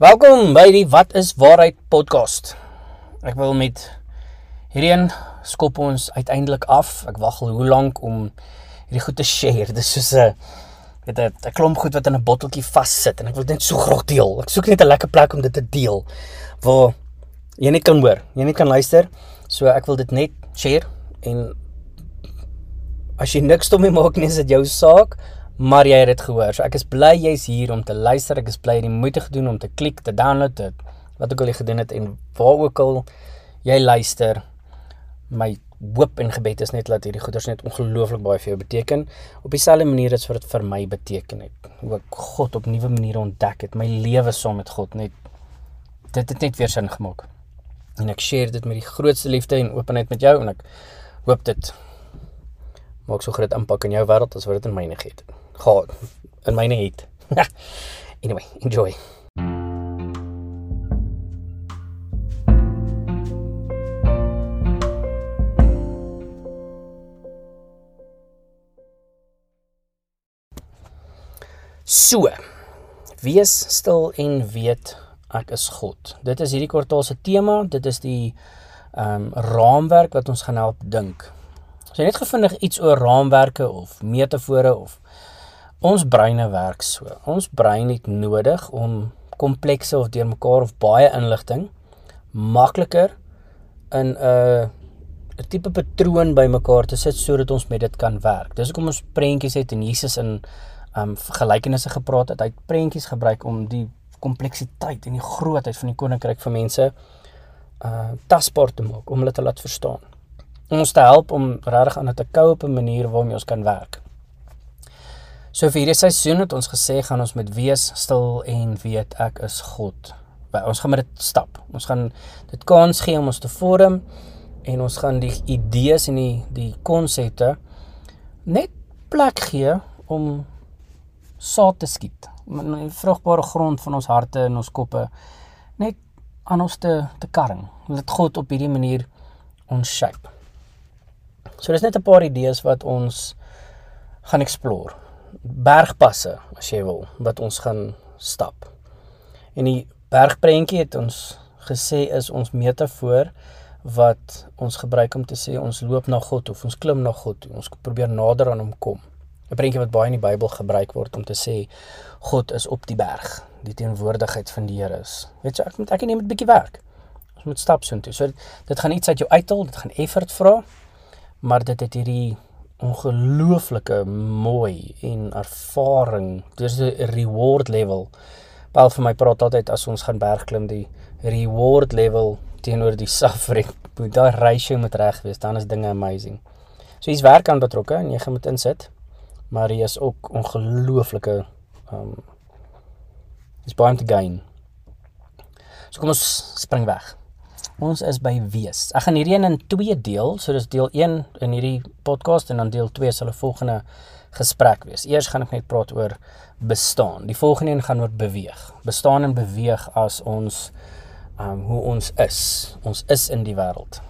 Welkom by die Wat is waarheid podcast. Ek wil met hierheen skop ons uiteindelik af. Ek wag al hoe lank om hierdie goed te share. Dis soos 'n weet 'n klomp goed wat in 'n botteltjie vassit en ek wil dit so graag deel. Ek soek net 'n lekker plek om dit te deel waar jy net kan hoor, jy net kan luister. So ek wil dit net share en as jy niks daarmee maak nie, is dit jou saak maar jy het dit gehoor. So ek is bly jy's hier om te luister. Ek is bly jy het die moeite gedoen om te klik, te download dit. Wat ook al jy gedoen het en waar ook al jy luister. My hoop en gebed is net dat hierdie goeders net ongelooflik baie vir jou beteken op dieselfde manier as wat dit vir my beteken het. Hoe ek God op nuwe maniere ontdek het, my lewe saam met God net dit het net weer sin gemaak. En ek share dit met die grootste liefde en openheid met jou en ek hoop dit maak so groot impak in jou wêreld as wat dit in myne het gehad in myne het. anyway, enjoy. So. Wees stil en weet ek is God. Dit is hierdie kwartaal se tema. Dit is die ehm um, raamwerk wat ons gaan help dink. So net gevindig iets oor raamwerke of metafore of Ons breine werk so. Ons brein het nodig om komplekse of deurmekaar of baie inligting makliker in 'n 'n tipe patroon bymekaar te sit sodat ons met dit kan werk. Dis hoekom ons prentjies het en Jesus in um gelykenisse gepraat het. Hy het prentjies gebruik om die kompleksiteit en die grootheid van die koninkryk vir mense uh tasbaar te maak, om hulle te laat verstaan. Om ons te help om regtig aan dit te kou op 'n manier waarmee ons kan werk. So vir hierdie seisoen het ons gesê gaan ons met wees stil en weet ek is God. Ons gaan met dit stap. Ons gaan dit kans gee om ons te vorm en ons gaan die idees en die die konsepte net plek gee om saad te skiet. In die vrugbare grond van ons harte en ons koppe net aan ons te te karring. Laat God op hierdie manier ons shape. So dis net 'n paar idees wat ons gaan explore bergpasse as jy wil wat ons gaan stap. En die bergprentjie het ons gesê is ons metafoor wat ons gebruik om te sê ons loop na God of ons klim na God, ons probeer nader aan hom kom. 'n Prentjie wat baie in die Bybel gebruik word om te sê God is op die berg, die teenwoordigheid van die Here is. Weet jy, ek moet ek neem 'n bietjie werk. Ons moet stap so intoe. So dit gaan iets uit jou uithaal, dit gaan effort vra, maar dit het hierdie ongelooflike mooi en ervaring. Dis 'n reward level. Paul vir my praat altyd as ons gaan bergklim die reward level teenoor die suffering. Moet daai ratio met reg wees, dan is dinge amazing. So hier's werk aan betrokke en jy gaan moet insit. Maar hier is ook ongelooflike um is baie te gain. So kom ons spring weg. Ons is by wees. Ek gaan hierdie een in twee deel, so dis deel 1 in hierdie podcast en dan deel 2 sal 'n volgende gesprek wees. Eers gaan ek net praat oor bestaan. Die volgende een gaan oor beweeg. Bestaan en beweeg as ons um hoe ons is. Ons is in die wêreld.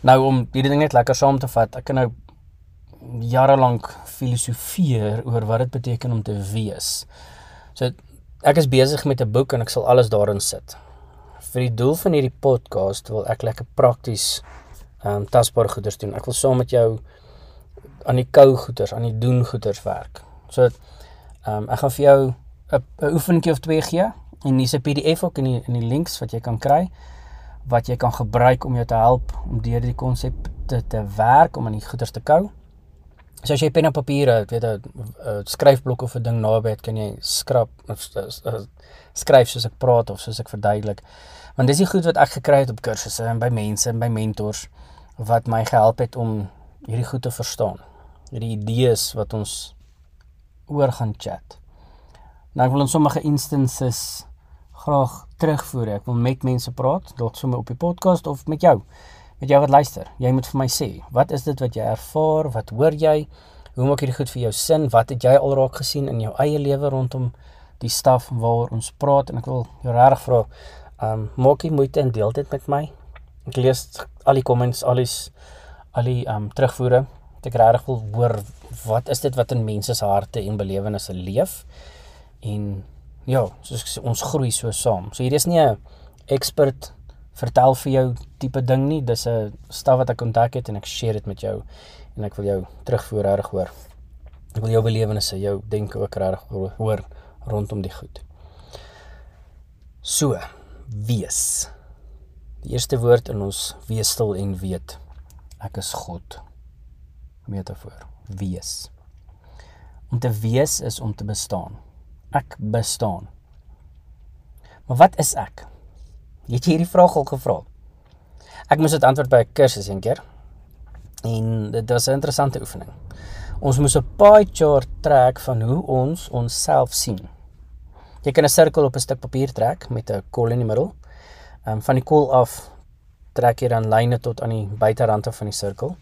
Nou om hierdie ding net lekker saam te vat, ek kan nou jare lank filosofeer oor wat dit beteken om te wees. So ek is besig met 'n boek en ek sal alles daarin sit vir die doel van hierdie podcast wil ek lekker prakties ehm um, tasbare goeders doen. Ek wil saam met jou aan die kou goeders, aan die doen goeders werk. So ehm um, ek gaan vir jou 'n oefenetjie of twee gee en hier's 'n PDF ook in die in die links wat jy kan kry wat jy kan gebruik om jou te help om deur die konsepte te werk om aan die goeders te kou. So as jy pen en papier het, weet 'n skryfblok of 'n ding naby het, kan jy skrap of skryf soos ek praat of soos ek verduidelik. Want dis die goed wat ek gekry het op kursusse en by mense en by mentors wat my gehelp het om hierdie goed te verstaan. Hierdie idees wat ons oor gaan chat. Nou ek wil in sommige instances graag terugvoer. Ek wil met mense praat, dalk sommer op die podcast of met jou. Met jou wat luister. Jy moet vir my sê, wat is dit wat jy ervaar? Wat hoor jy? Hoe maak hierdie goed vir jou sin? Wat het jy al raak gesien in jou eie lewe rondom die staf waaroor ons praat en ek wil jou regtig vra Um maak jy moeite en deel dit met my. Ek lees al die comments, al die al die um terugvoere. Ek regtig wil hoor wat is dit wat in mense se harte en belewennisse leef en ja, soos ons groei so saam. So hier is nie 'n expert vertel vir jou tipe ding nie. Dis 'n staf wat ek ontdek het en ek share dit met jou en ek wil jou terugvoer reg hoor. Ek wil jou belewennisse, jou denke ook reg hoor rondom die goed. So, wees. Die eerste woord in ons wees stil en weet ek is God. Metafoor. Wees. Om te wees is om te bestaan. Ek bestaan. Maar wat is ek? Het jy hierdie vraag al gevra? Ek moes dit antwoord by 'n kursus een keer. En dit was 'n interessante oefening. Ons moes 'n pie chart trek van hoe ons onsself sien. Jy kan 'n sirkel op 'n stuk papier trek met 'n kol in die middel. Ehm van die kol af trek jy dan lyne tot aan die buiterande van die sirkel.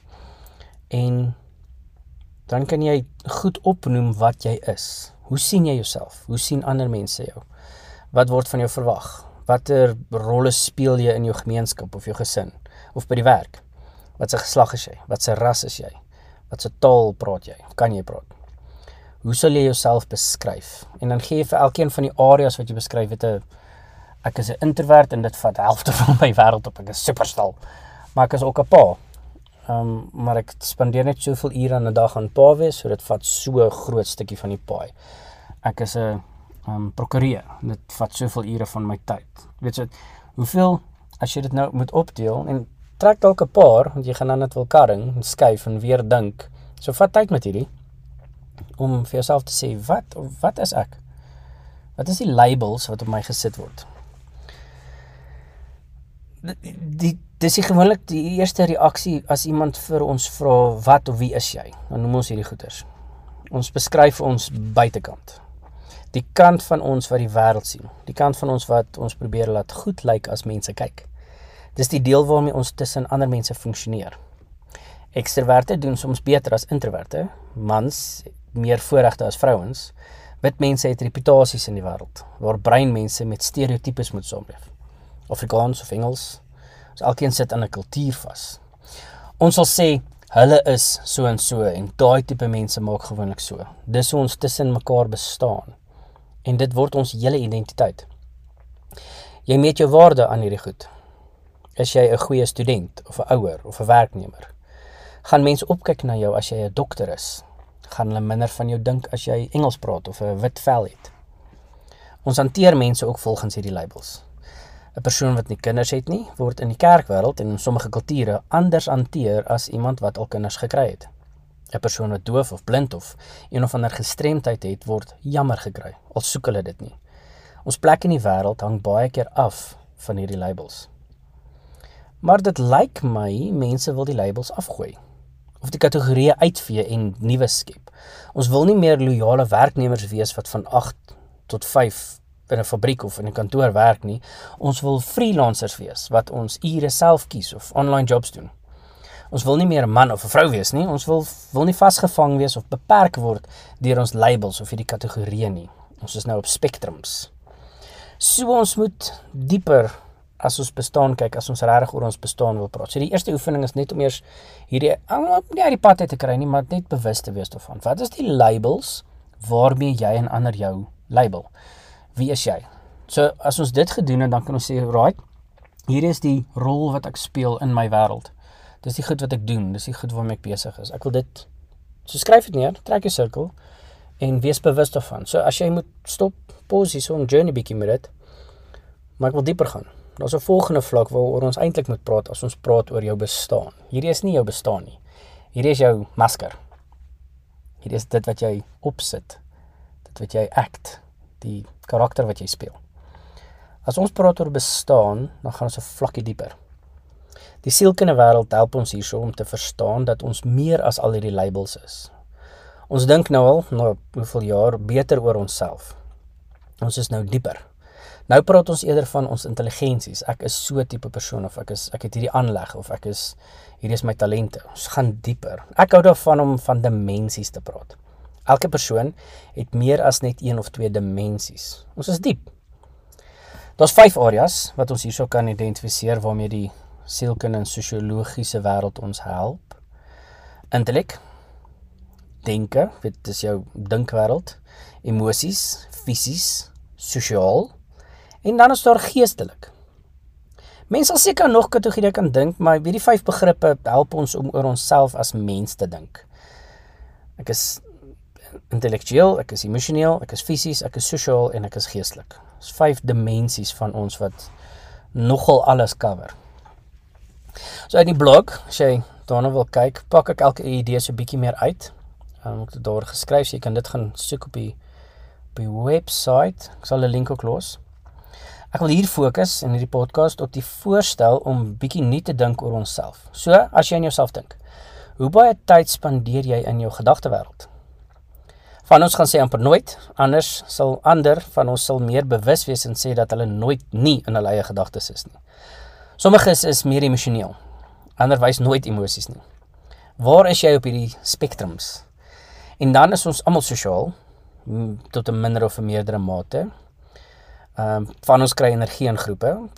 En dan kan jy goed opnoem wat jy is. Hoe sien jy jouself? Hoe sien ander mense jou? Wat word van jou verwag? Watter rolle speel jy in jou gemeenskap of jou gesin of by die werk? Wat se geslag is jy? Wat se ras is jy? Wat se taal praat jy? Kan jy praat? Hoe sal jy jouself beskryf? En dan gee jy vir elkeen van die areas wat jy beskryf het 'n ek is 'n introvert en dit vat helfte van my wêreld op. Ek is superstil. Maar ek is ook 'n pa. Ehm um, maar ek spandeer net soveel ure aan 'n dag aan pa wees, so dit vat so 'n groot stukkie van die paai. Ek is 'n um prokureer. Dit vat soveel ure van my tyd. Weet jy hoeveel as jy dit nou moet opdeel en trek dalk 'n paar want jy gaan dan net wil karring en skuif en weer dink. So vat tyd met hierdie om vir jouself te sê wat wat is ek? Wat is die labels wat op my gesit word? Die dis is gewoonlik die eerste reaksie as iemand vir ons vra wat of wie is jy? Dan noem ons hierdie goeters. Ons beskryf ons buitekant die kant van ons wat die wêreld sien. Die kant van ons wat ons probeer laat goed lyk as mense kyk. Dis die deel waarmee ons tussen ander mense funksioneer. Ekstroverte doen soms beter as introverte. Mans meer voorregte as vrouens. Wit mense het reputasies in die wêreld waar breinmense met stereotypes moet saamleef. Afrikaans of Engels. Ons elkeen sit aan 'n kultuur vas. Ons sal sê hulle is so en so en daai tipe mense maak gewoonlik so. Dis hoe ons tussen mekaar bestaan en dit word ons hele identiteit. Jy meet jou waarde aan hierdie goed. Is jy 'n goeie student of 'n ouer of 'n werknemer? Gaan mense opkyk na jou as jy 'n dokter is? Gaan hulle minder van jou dink as jy Engels praat of 'n wit vel het? Ons hanteer mense ook volgens hierdie labels. 'n Persoon wat nie kinders het nie, word in die kerkwêreld en in sommige kulture anders hanteer as iemand wat al kinders gekry het. 'n persoon wat doof of blind of een of ander gestremdheid het, word jammer gekry. Al soek hulle dit nie. Ons plek in die wêreld hang baie keer af van hierdie labels. Maar dit lyk my mense wil die labels afgooi of die kategorieë uitvee en nuwe skep. Ons wil nie meer loyale werknemers wees wat van 8 tot 5 in 'n fabriek of in 'n kantoor werk nie. Ons wil freelancers wees wat ons ure self kies of online jobs doen. Ons wil nie meer 'n man of 'n vrou wees nie. Ons wil wil nie vasgevang wees of beperk word deur ons labels of hierdie kategorieë nie. Ons is nou op spektrums. So ons moet dieper as ons bestaan kyk, as ons regtig oor ons bestaan wil praat. So die eerste oefening is net om eers hierdie nie uit die pad uit te kry nie, maar net bewus te wees daarvan. Wat is die labels waarmee jy en ander jou label? Wie is jy? So as ons dit gedoen het, dan kan ons sê, "Right, hier is die rol wat ek speel in my wêreld." Dis die goed wat ek doen, dis die goed waarmee ek besig is. Ek wil dit so skryf dit neer, trek 'n sirkel en wees bewus daarvan. So as jy moet stop, pause hier so 'n journey bietjie met dit. Maar ek wil dieper gaan. Daar's 'n volgende vlak waaroor ons eintlik moet praat as ons praat oor jou bestaan. Hierdie is nie jou bestaan nie. Hierdie is jou masker. Hierdie is dit wat jy opsit. Dit wat jy act, die karakter wat jy speel. As ons praat oor bestaan, dan gaan ons 'n vlakkie dieper. Die sielkunde wêreld help ons hierso om te verstaan dat ons meer as al hierdie labels is. Ons dink nou al na hoeveel jaar beter oor onsself. Ons is nou dieper. Nou praat ons eerder van ons intelligensies. Ek is so tipe persoon of ek is ek het hierdie aanleg of ek is hierdie is my talente. Ons gaan dieper. Ek hou daarvan om van dimensies te praat. Elke persoon het meer as net een of twee dimensies. Ons is diep. Daar's vyf areas wat ons hierso kan identifiseer waarmee die sielkunde en sosiologiese wêreld ons help. Intellek, denke, dit is jou dinkwêreld, emosies, fisies, sosiaal en dan is daar geestelik. Mense sal seker nog kategorieë kan dink, maar hierdie vyf begrippe help ons om oor onsself as mens te dink. Ek is intellektueel, ek is emosioneel, ek is fisies, ek is sosiaal en ek is geestelik. Dis vyf dimensies van ons wat nogal alles cover. So uit die blog, as jy daarna wil kyk, pak ek elke idee so bietjie meer uit. Um, ek het daar geskryf, so jy kan dit gaan soek op die op die webwerf. Ek sal 'n link ook los. Ek wil hier fokus in hierdie podcast op die voorstel om bietjie nuut te dink oor onsself. So, as jy aan jouself dink, hoe baie tyd spandeer jy in jou gedagtewêreld? Van ons gaan sê amper nooit, anders sal ander van ons sal meer bewus wees en sê dat hulle nooit nie in hulle eie gedagtes is nie. Sommiges is meer emosioneel. Ander wys nooit emosies nie. Waar is jy op hierdie spektrums? En dan is ons almal sosiaal tot 'n minder of 'n meerdere mate. Ehm um, van ons kry energie in groepe.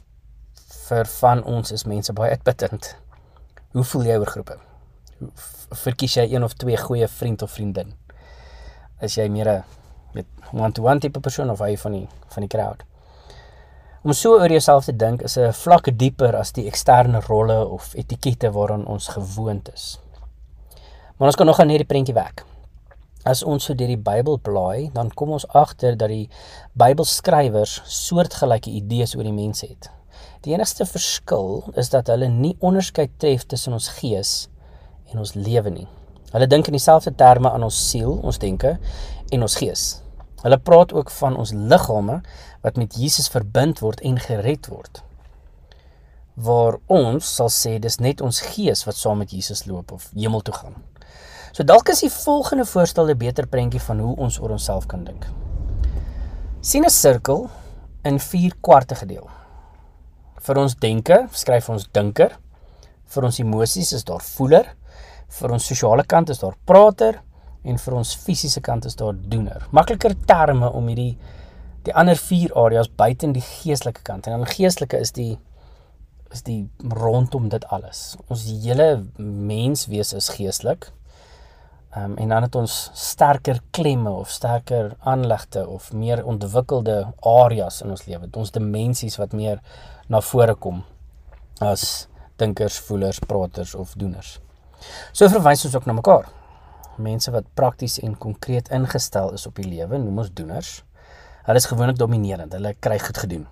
Vir van ons is mense baie uitputtend. Hoe voel jy oor groepe? Verkies jy een of twee goeie vriend of vriendin? is jy meer 'n met one-to-one tipe persoon of hy van die van die crowd. Om so oor jouself te dink is 'n vlak dieper as die eksterne rolle of etikette waaraan ons gewoond is. Maar ons kan nog aan hierdie prentjie werk. As ons so deur die Bybel blaai, dan kom ons agter dat die Bybelskrywers soortgelyke idees oor die mens het. Die enigste verskil is dat hulle nie onderskeid tref tussen ons gees en ons lewe nie. Hulle dink in dieselfde terme aan ons siel, ons denke en ons gees. Hulle praat ook van ons liggame wat met Jesus verbind word en gered word. Waar ons sal sê dis net ons gees wat saam met Jesus loop of hemel toe gaan. So dalk is die volgende voorstel 'n beter prentjie van hoe ons oor onsself kan dink. sien 'n sirkel in 4 kwarte gedeel. Vir ons denke, skryf ons dinker. Vir ons emosies is daar voeler. Vir ons sosiale kant is daar prater en vir ons fisiese kant is daar doener. Makliker terme om hierdie die ander vier areas buite in die geestelike kant. En dan geestelike is die is die rondom dit alles. Ons hele menswese is geestelik. Ehm um, en dan het ons sterker klemme of sterker aanlegte of meer ontwikkelde areas in ons lewe. Ons dimensies wat meer na vore kom as dinkers, voelers, praters of doeners. So verwys ons ook na mekaar. Mense wat prakties en konkreet ingestel is op die lewe, noem ons doeners. Hulle is gewoonlik dominerend. Hulle kry goed gedoen.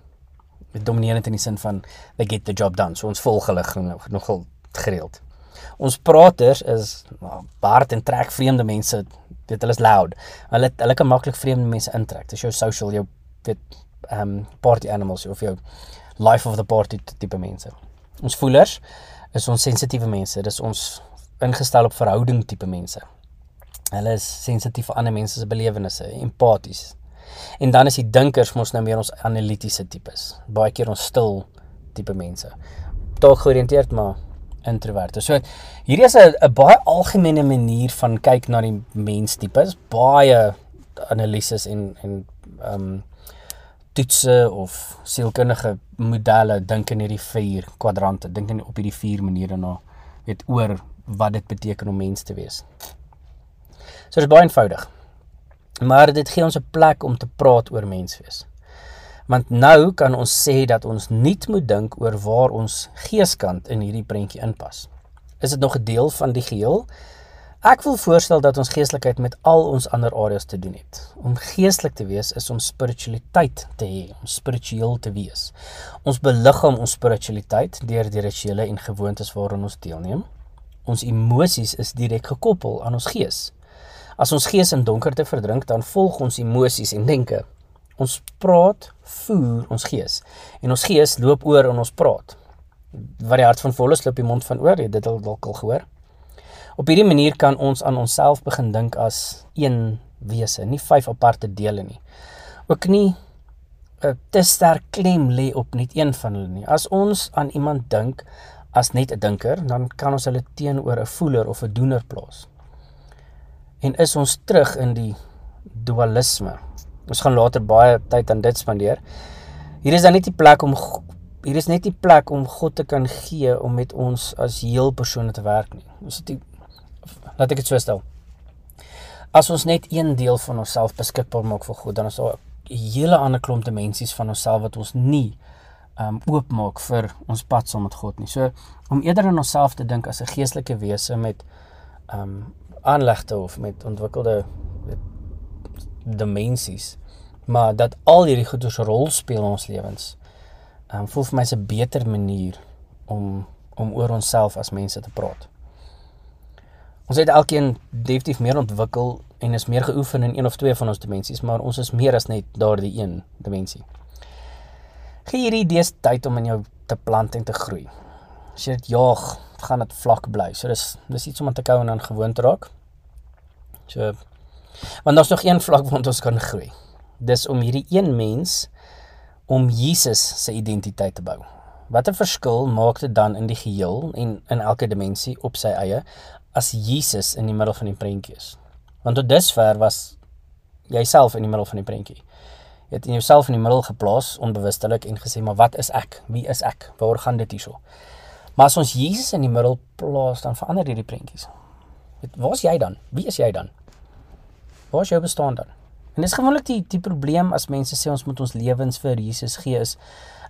Dominerend in die sin van they get the job done. So ons volg hulle nogal gereeld. Ons praters is nou, baard en trek vreemde mense. Dit hulle is loud. Hulle hulle kan maklik vreemde mense intrek. Dis jou social, jou weet ehm um, party animals of jou life of the party tipe mense. Ons voelers is ons sensitiewe mense. Dis ons ingestel op verhouding tipe mense. Hulle is sensitief vir ander mense se belewennisse, empaties. En dan is die dinkers mos nou meer ons analitiese tipes. Baie keer ons stil tipe mense. Taak georiënteerd maar introverte. So hierdie is 'n baie algemene manier van kyk na die menstipes. Baie analises en en ehm um, toetse of sielkundige modelle dink in hierdie vier kwadrante. Dink in op hierdie vier maniere na weet oor wat dit beteken om mens te wees. So dit is baie eenvoudig. Maar dit gee ons 'n plek om te praat oor mens wees. Want nou kan ons sê dat ons nie moet dink oor waar ons geeskant in hierdie prentjie inpas. Is dit nog 'n deel van die geheel? Ek wil voorstel dat ons geestelikheid met al ons ander areas te doen het. Om geestelik te wees is om spiritualiteit te hê, om spiritueel te wees. Ons beliggaam ons spiritualiteit deur die rituele en gewoontes waaraan ons deelneem ons emosies is direk gekoppel aan ons gees. As ons gees in donkerte verdrink, dan volg ons emosies en denke. Ons praat voer ons gees en ons gees loop oor in ons praat. Wat die hart van volle loop die mond van oor, jy dit al dalk al gehoor. Op hierdie manier kan ons aan onsself begin dink as een wese, nie vyf aparte dele nie. Ook nie 'n te sterk klem lê op net een van hulle nie. As ons aan iemand dink as net 'n dinker, dan kan ons hulle teenoor 'n voeler of 'n doener plaas. En is ons terug in die dualisme. Ons gaan later baie tyd aan dit spandeer. Hier is dan net die plek om hier is net die plek om God te kan gee om met ons as heel persone te werk nie. Ons het die, laat ek dit so stel. As ons net een deel van onsself beskikbaar maak vir God, dan is daar hele ander klomp dimensies van onsself wat ons nie um oopmaak vir ons pad saam met God nie. So om eerder aan onsself te dink as 'n geestelike wese met um aanlegte of met ontwikkelde dimensies, maar dat al hierdie goeders rol speel in ons lewens. Um voel vir my 'n beter manier om om oor onsself as mense te praat. Ons het elkeen definitief meer ontwikkel en is meer geoefen in een of twee van ons dimensies, maar ons is meer as net daardie een dimensie. Gee hierdie idees tyd om in jou te plant en te groei. As jy dit jaag, gaan dit vlak bly. So dis dis iets om aan te kou en aan gewoon te raak. So want daar's nog een vlak waar ons kan groei. Dis om hierdie een mens om Jesus se identiteit te bou. Watter verskil maak dit dan in die geheel en in elke dimensie op sy eie as Jesus in die middel van die prentjie is? Want tot dusver was jouself in die middel van die prentjie. Jy het in jouself in die middel geplaas onbewustelik en gesê, "Maar wat is ek? Wie is ek? Waar gaan dit hierso?" Maar as ons Jesus in die middel plaas, dan verander hierdie prentjies. Weet, waar's jy dan? Wie is jy dan? Waar is jou bestaan dan? En dis gewoonlik die die probleem as mense sê ons moet ons lewens vir Jesus gee is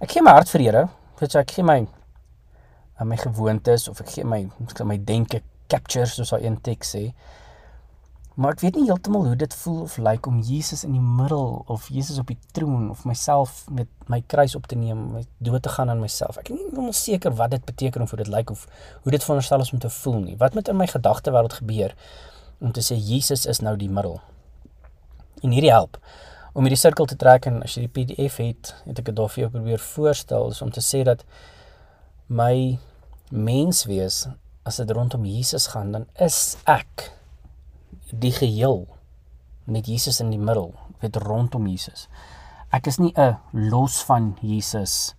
ek gee my hart vir Here, weet jy, ek gee my aan my gewoontes of ek gee my my denke capture soos daai een teks sê. Maar ek weet nie heeltemal hoe dit voel of lyk like om Jesus in die middel of Jesus op die troon of myself met my kruis op te neem, my dood te gaan aan myself. Ek is nie heeltemal seker wat dit beteken of hoe dit lyk like of hoe dit veronderstel is om te voel nie. Wat met in my gedagte wêreld gebeur om te sê Jesus is nou die middel. En hierdie help om hierdie sirkel te trek en as jy die PDF het, het ek dit daar vir jou probeer voorstel is om te sê dat my menswees as dit rondom Jesus gaan, dan is ek die geheel met Jesus in die middel, weet rondom Jesus. Ek is nie 'n los van Jesus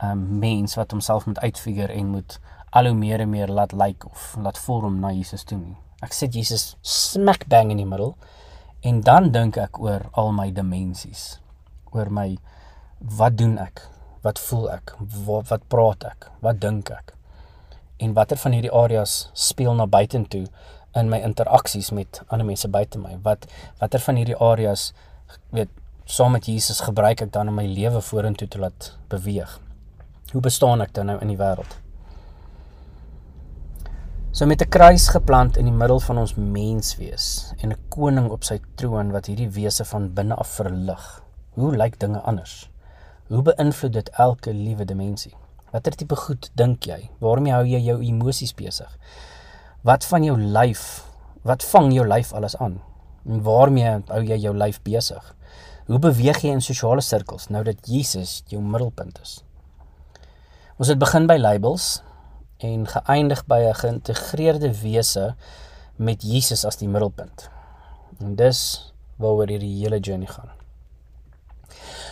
'n ehm, mens wat homself moet uitfigure en moet al hoe meer en meer laat lyk like of laat vorm na Jesus toe nie. Ek sit Jesus smack bang in die middel en dan dink ek oor al my dimensies, oor my wat doen ek? Wat voel ek? Wat wat praat ek? Wat dink ek? En watter van hierdie areas speel na buitentoe in my interaksies met ander mense buite my. Wat watter van hierdie areas weet saam met Jesus gebruik ek dan om my lewe vorentoe te laat beweeg? Hoe bestaan ek dan nou in die wêreld? So met 'n kruis geplant in die middel van ons menswees en 'n koning op sy troon wat hierdie wese van binne af verlig. Hoe lyk dinge anders? Hoe beïnvloed dit elke liewe dimensie? Watter tipe goed dink jy? Waarmee hou jy jou emosies besig? Wat van jou lyf, wat vang jou lyf alles aan? En waarmee hou jy jou lyf besig? Hoe beweeg jy in sosiale sirkels nou dat Jesus jou middelpunt is? Ons het begin by labels en geëindig by 'n geïntegreerde wese met Jesus as die middelpunt. En dis waaroor hierdie hele journey gaan.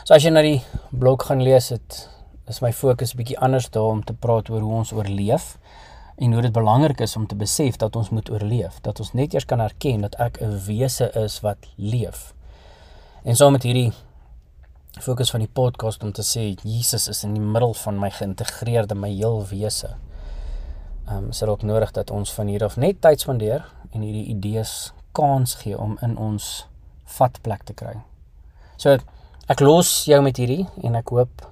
So as jy na die blog gaan lees, het is my fokus bietjie anders daar om te praat oor hoe ons oorleef en hoe dit belangrik is om te besef dat ons moet oorleef, dat ons net eers kan erken dat ek 'n wese is wat leef. En so met hierdie fokus van die podcast om te sê Jesus is in die middel van my geïntegreerde my heel wese. Ehm um, is dit ook nodig dat ons van hier af net tyd spandeer en hierdie idees kans gee om in ons vatplek te kry. So ek los jou met hierdie en ek hoop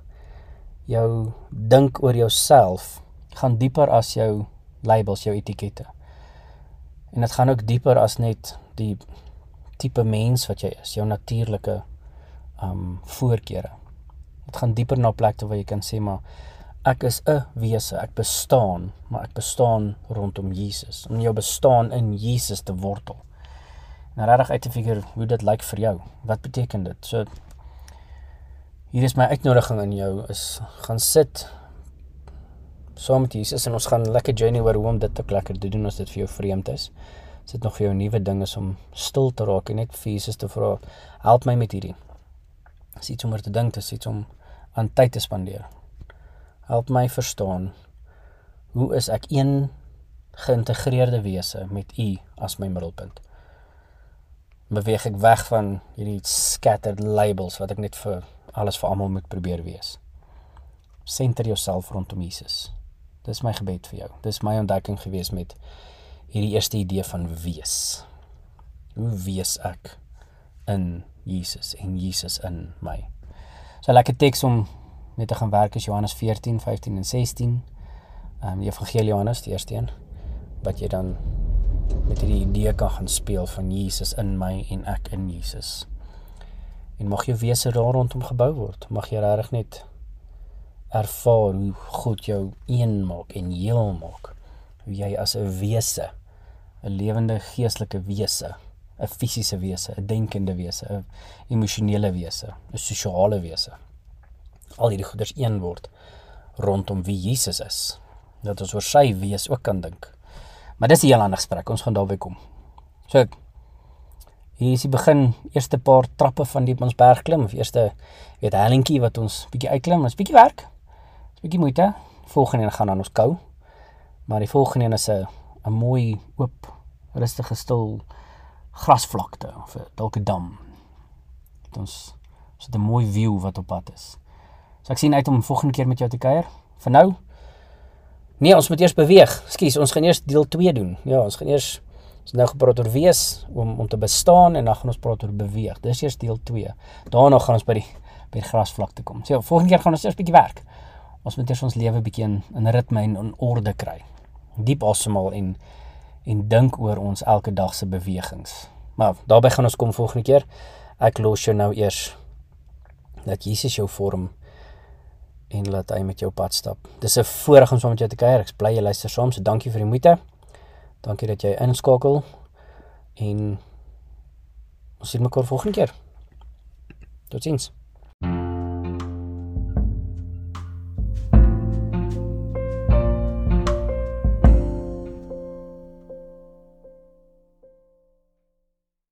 jou dink oor jouself gaan dieper as jou labels, jou etikette. En dit gaan ook dieper as net die tipe mens wat jy is, jou natuurlike um voorkeure. Dit gaan dieper na 'n plek toe waar jy kan sê maar ek is 'n wese, ek bestaan, maar ek bestaan rondom Jesus. Om jou bestaan in Jesus te wortel. En regtig uit te figure hoe dit lyk vir jou. Wat beteken dit? So hier is my uitnodiging aan jou is gaan sit saam met Jesus en ons gaan lekker journey oor hoe om dit te lekker te doen as dit vir jou vreemd is. As dit nog vir jou nuwe ding is om stil te raak en net vir Jesus te vra, help my met hierdie. Dis iets om oor te dink, dis iets om aan tyd te spandeer. Help my verstaan hoe is ek een geïntegreerde wese met U as my middelpunt. Beweeg ek weg van hierdie scattered labels wat ek net vir alles vir almal moet probeer wees. Senter jouself rondom Jesus. Dis my gebed vir jou. Dis my ontdekking gewees met hierdie eerste idee van wees. Hoe wees ek in Jesus en Jesus in my. So lekker teks om met te gaan werk is Johannes 14, 15 en 16. Ehm um, die Evangelie Johannes die eerste een wat jy dan met hierdie idee kan gaan speel van Jesus in my en ek in Jesus. En mag jou wese daar rondom gebou word. Mag jy regtig net ervaar hoe God jou een maak en heel maak. Hoe jy as 'n wese, 'n lewende geestelike wese, 'n fisiese wese, 'n denkende wese, 'n emosionele wese, 'n sosiale wese. Al hierdie goeders een word rondom wie Jesus is. Dat ons oor sy wees ook kan dink. Maar dis 'n heel ander gesprek. Ons gaan daarby kom. So hier is die begin, eerste paar trappe van die ons berg klim of eerste weet hellingkie wat ons bietjie uitklim. Ons bietjie werk bietjie moeite. Volgende een gaan dan ons kou. Maar die volgende een is 'n 'n mooi oop, rustige stil grasvlakte of dalk 'n dam. Dit ons so 'n mooi view wat op pad is. So ek sien uit om volgende keer met jou te kuier. Vir nou Nee, ons moet eers beweeg. Skus, ons gaan eers deel 2 doen. Ja, ons gaan eers ons nou gepraat oor wees om om te bestaan en dan gaan ons praat oor beweeg. Dis eers deel 2. Daarna gaan ons by die by die grasvlakte kom. So, volgende keer gaan ons eers 'n bietjie werk ons moet eers ons lewe bietjie in, in ritme en in orde kry. Diep asemhaal en en dink oor ons elke dag se bewegings. Maar daarbey gaan ons kom volgende keer. Ek los jou nou eers dat Jesus jou vorm en laat hy met jou pad stap. Dis 'n voorreg om saam met jou te kuier. Ek bly jy luister saam. So dankie vir die moeite. Dankie dat jy inskakel en ons sien mekaar volgende keer. Totsiens.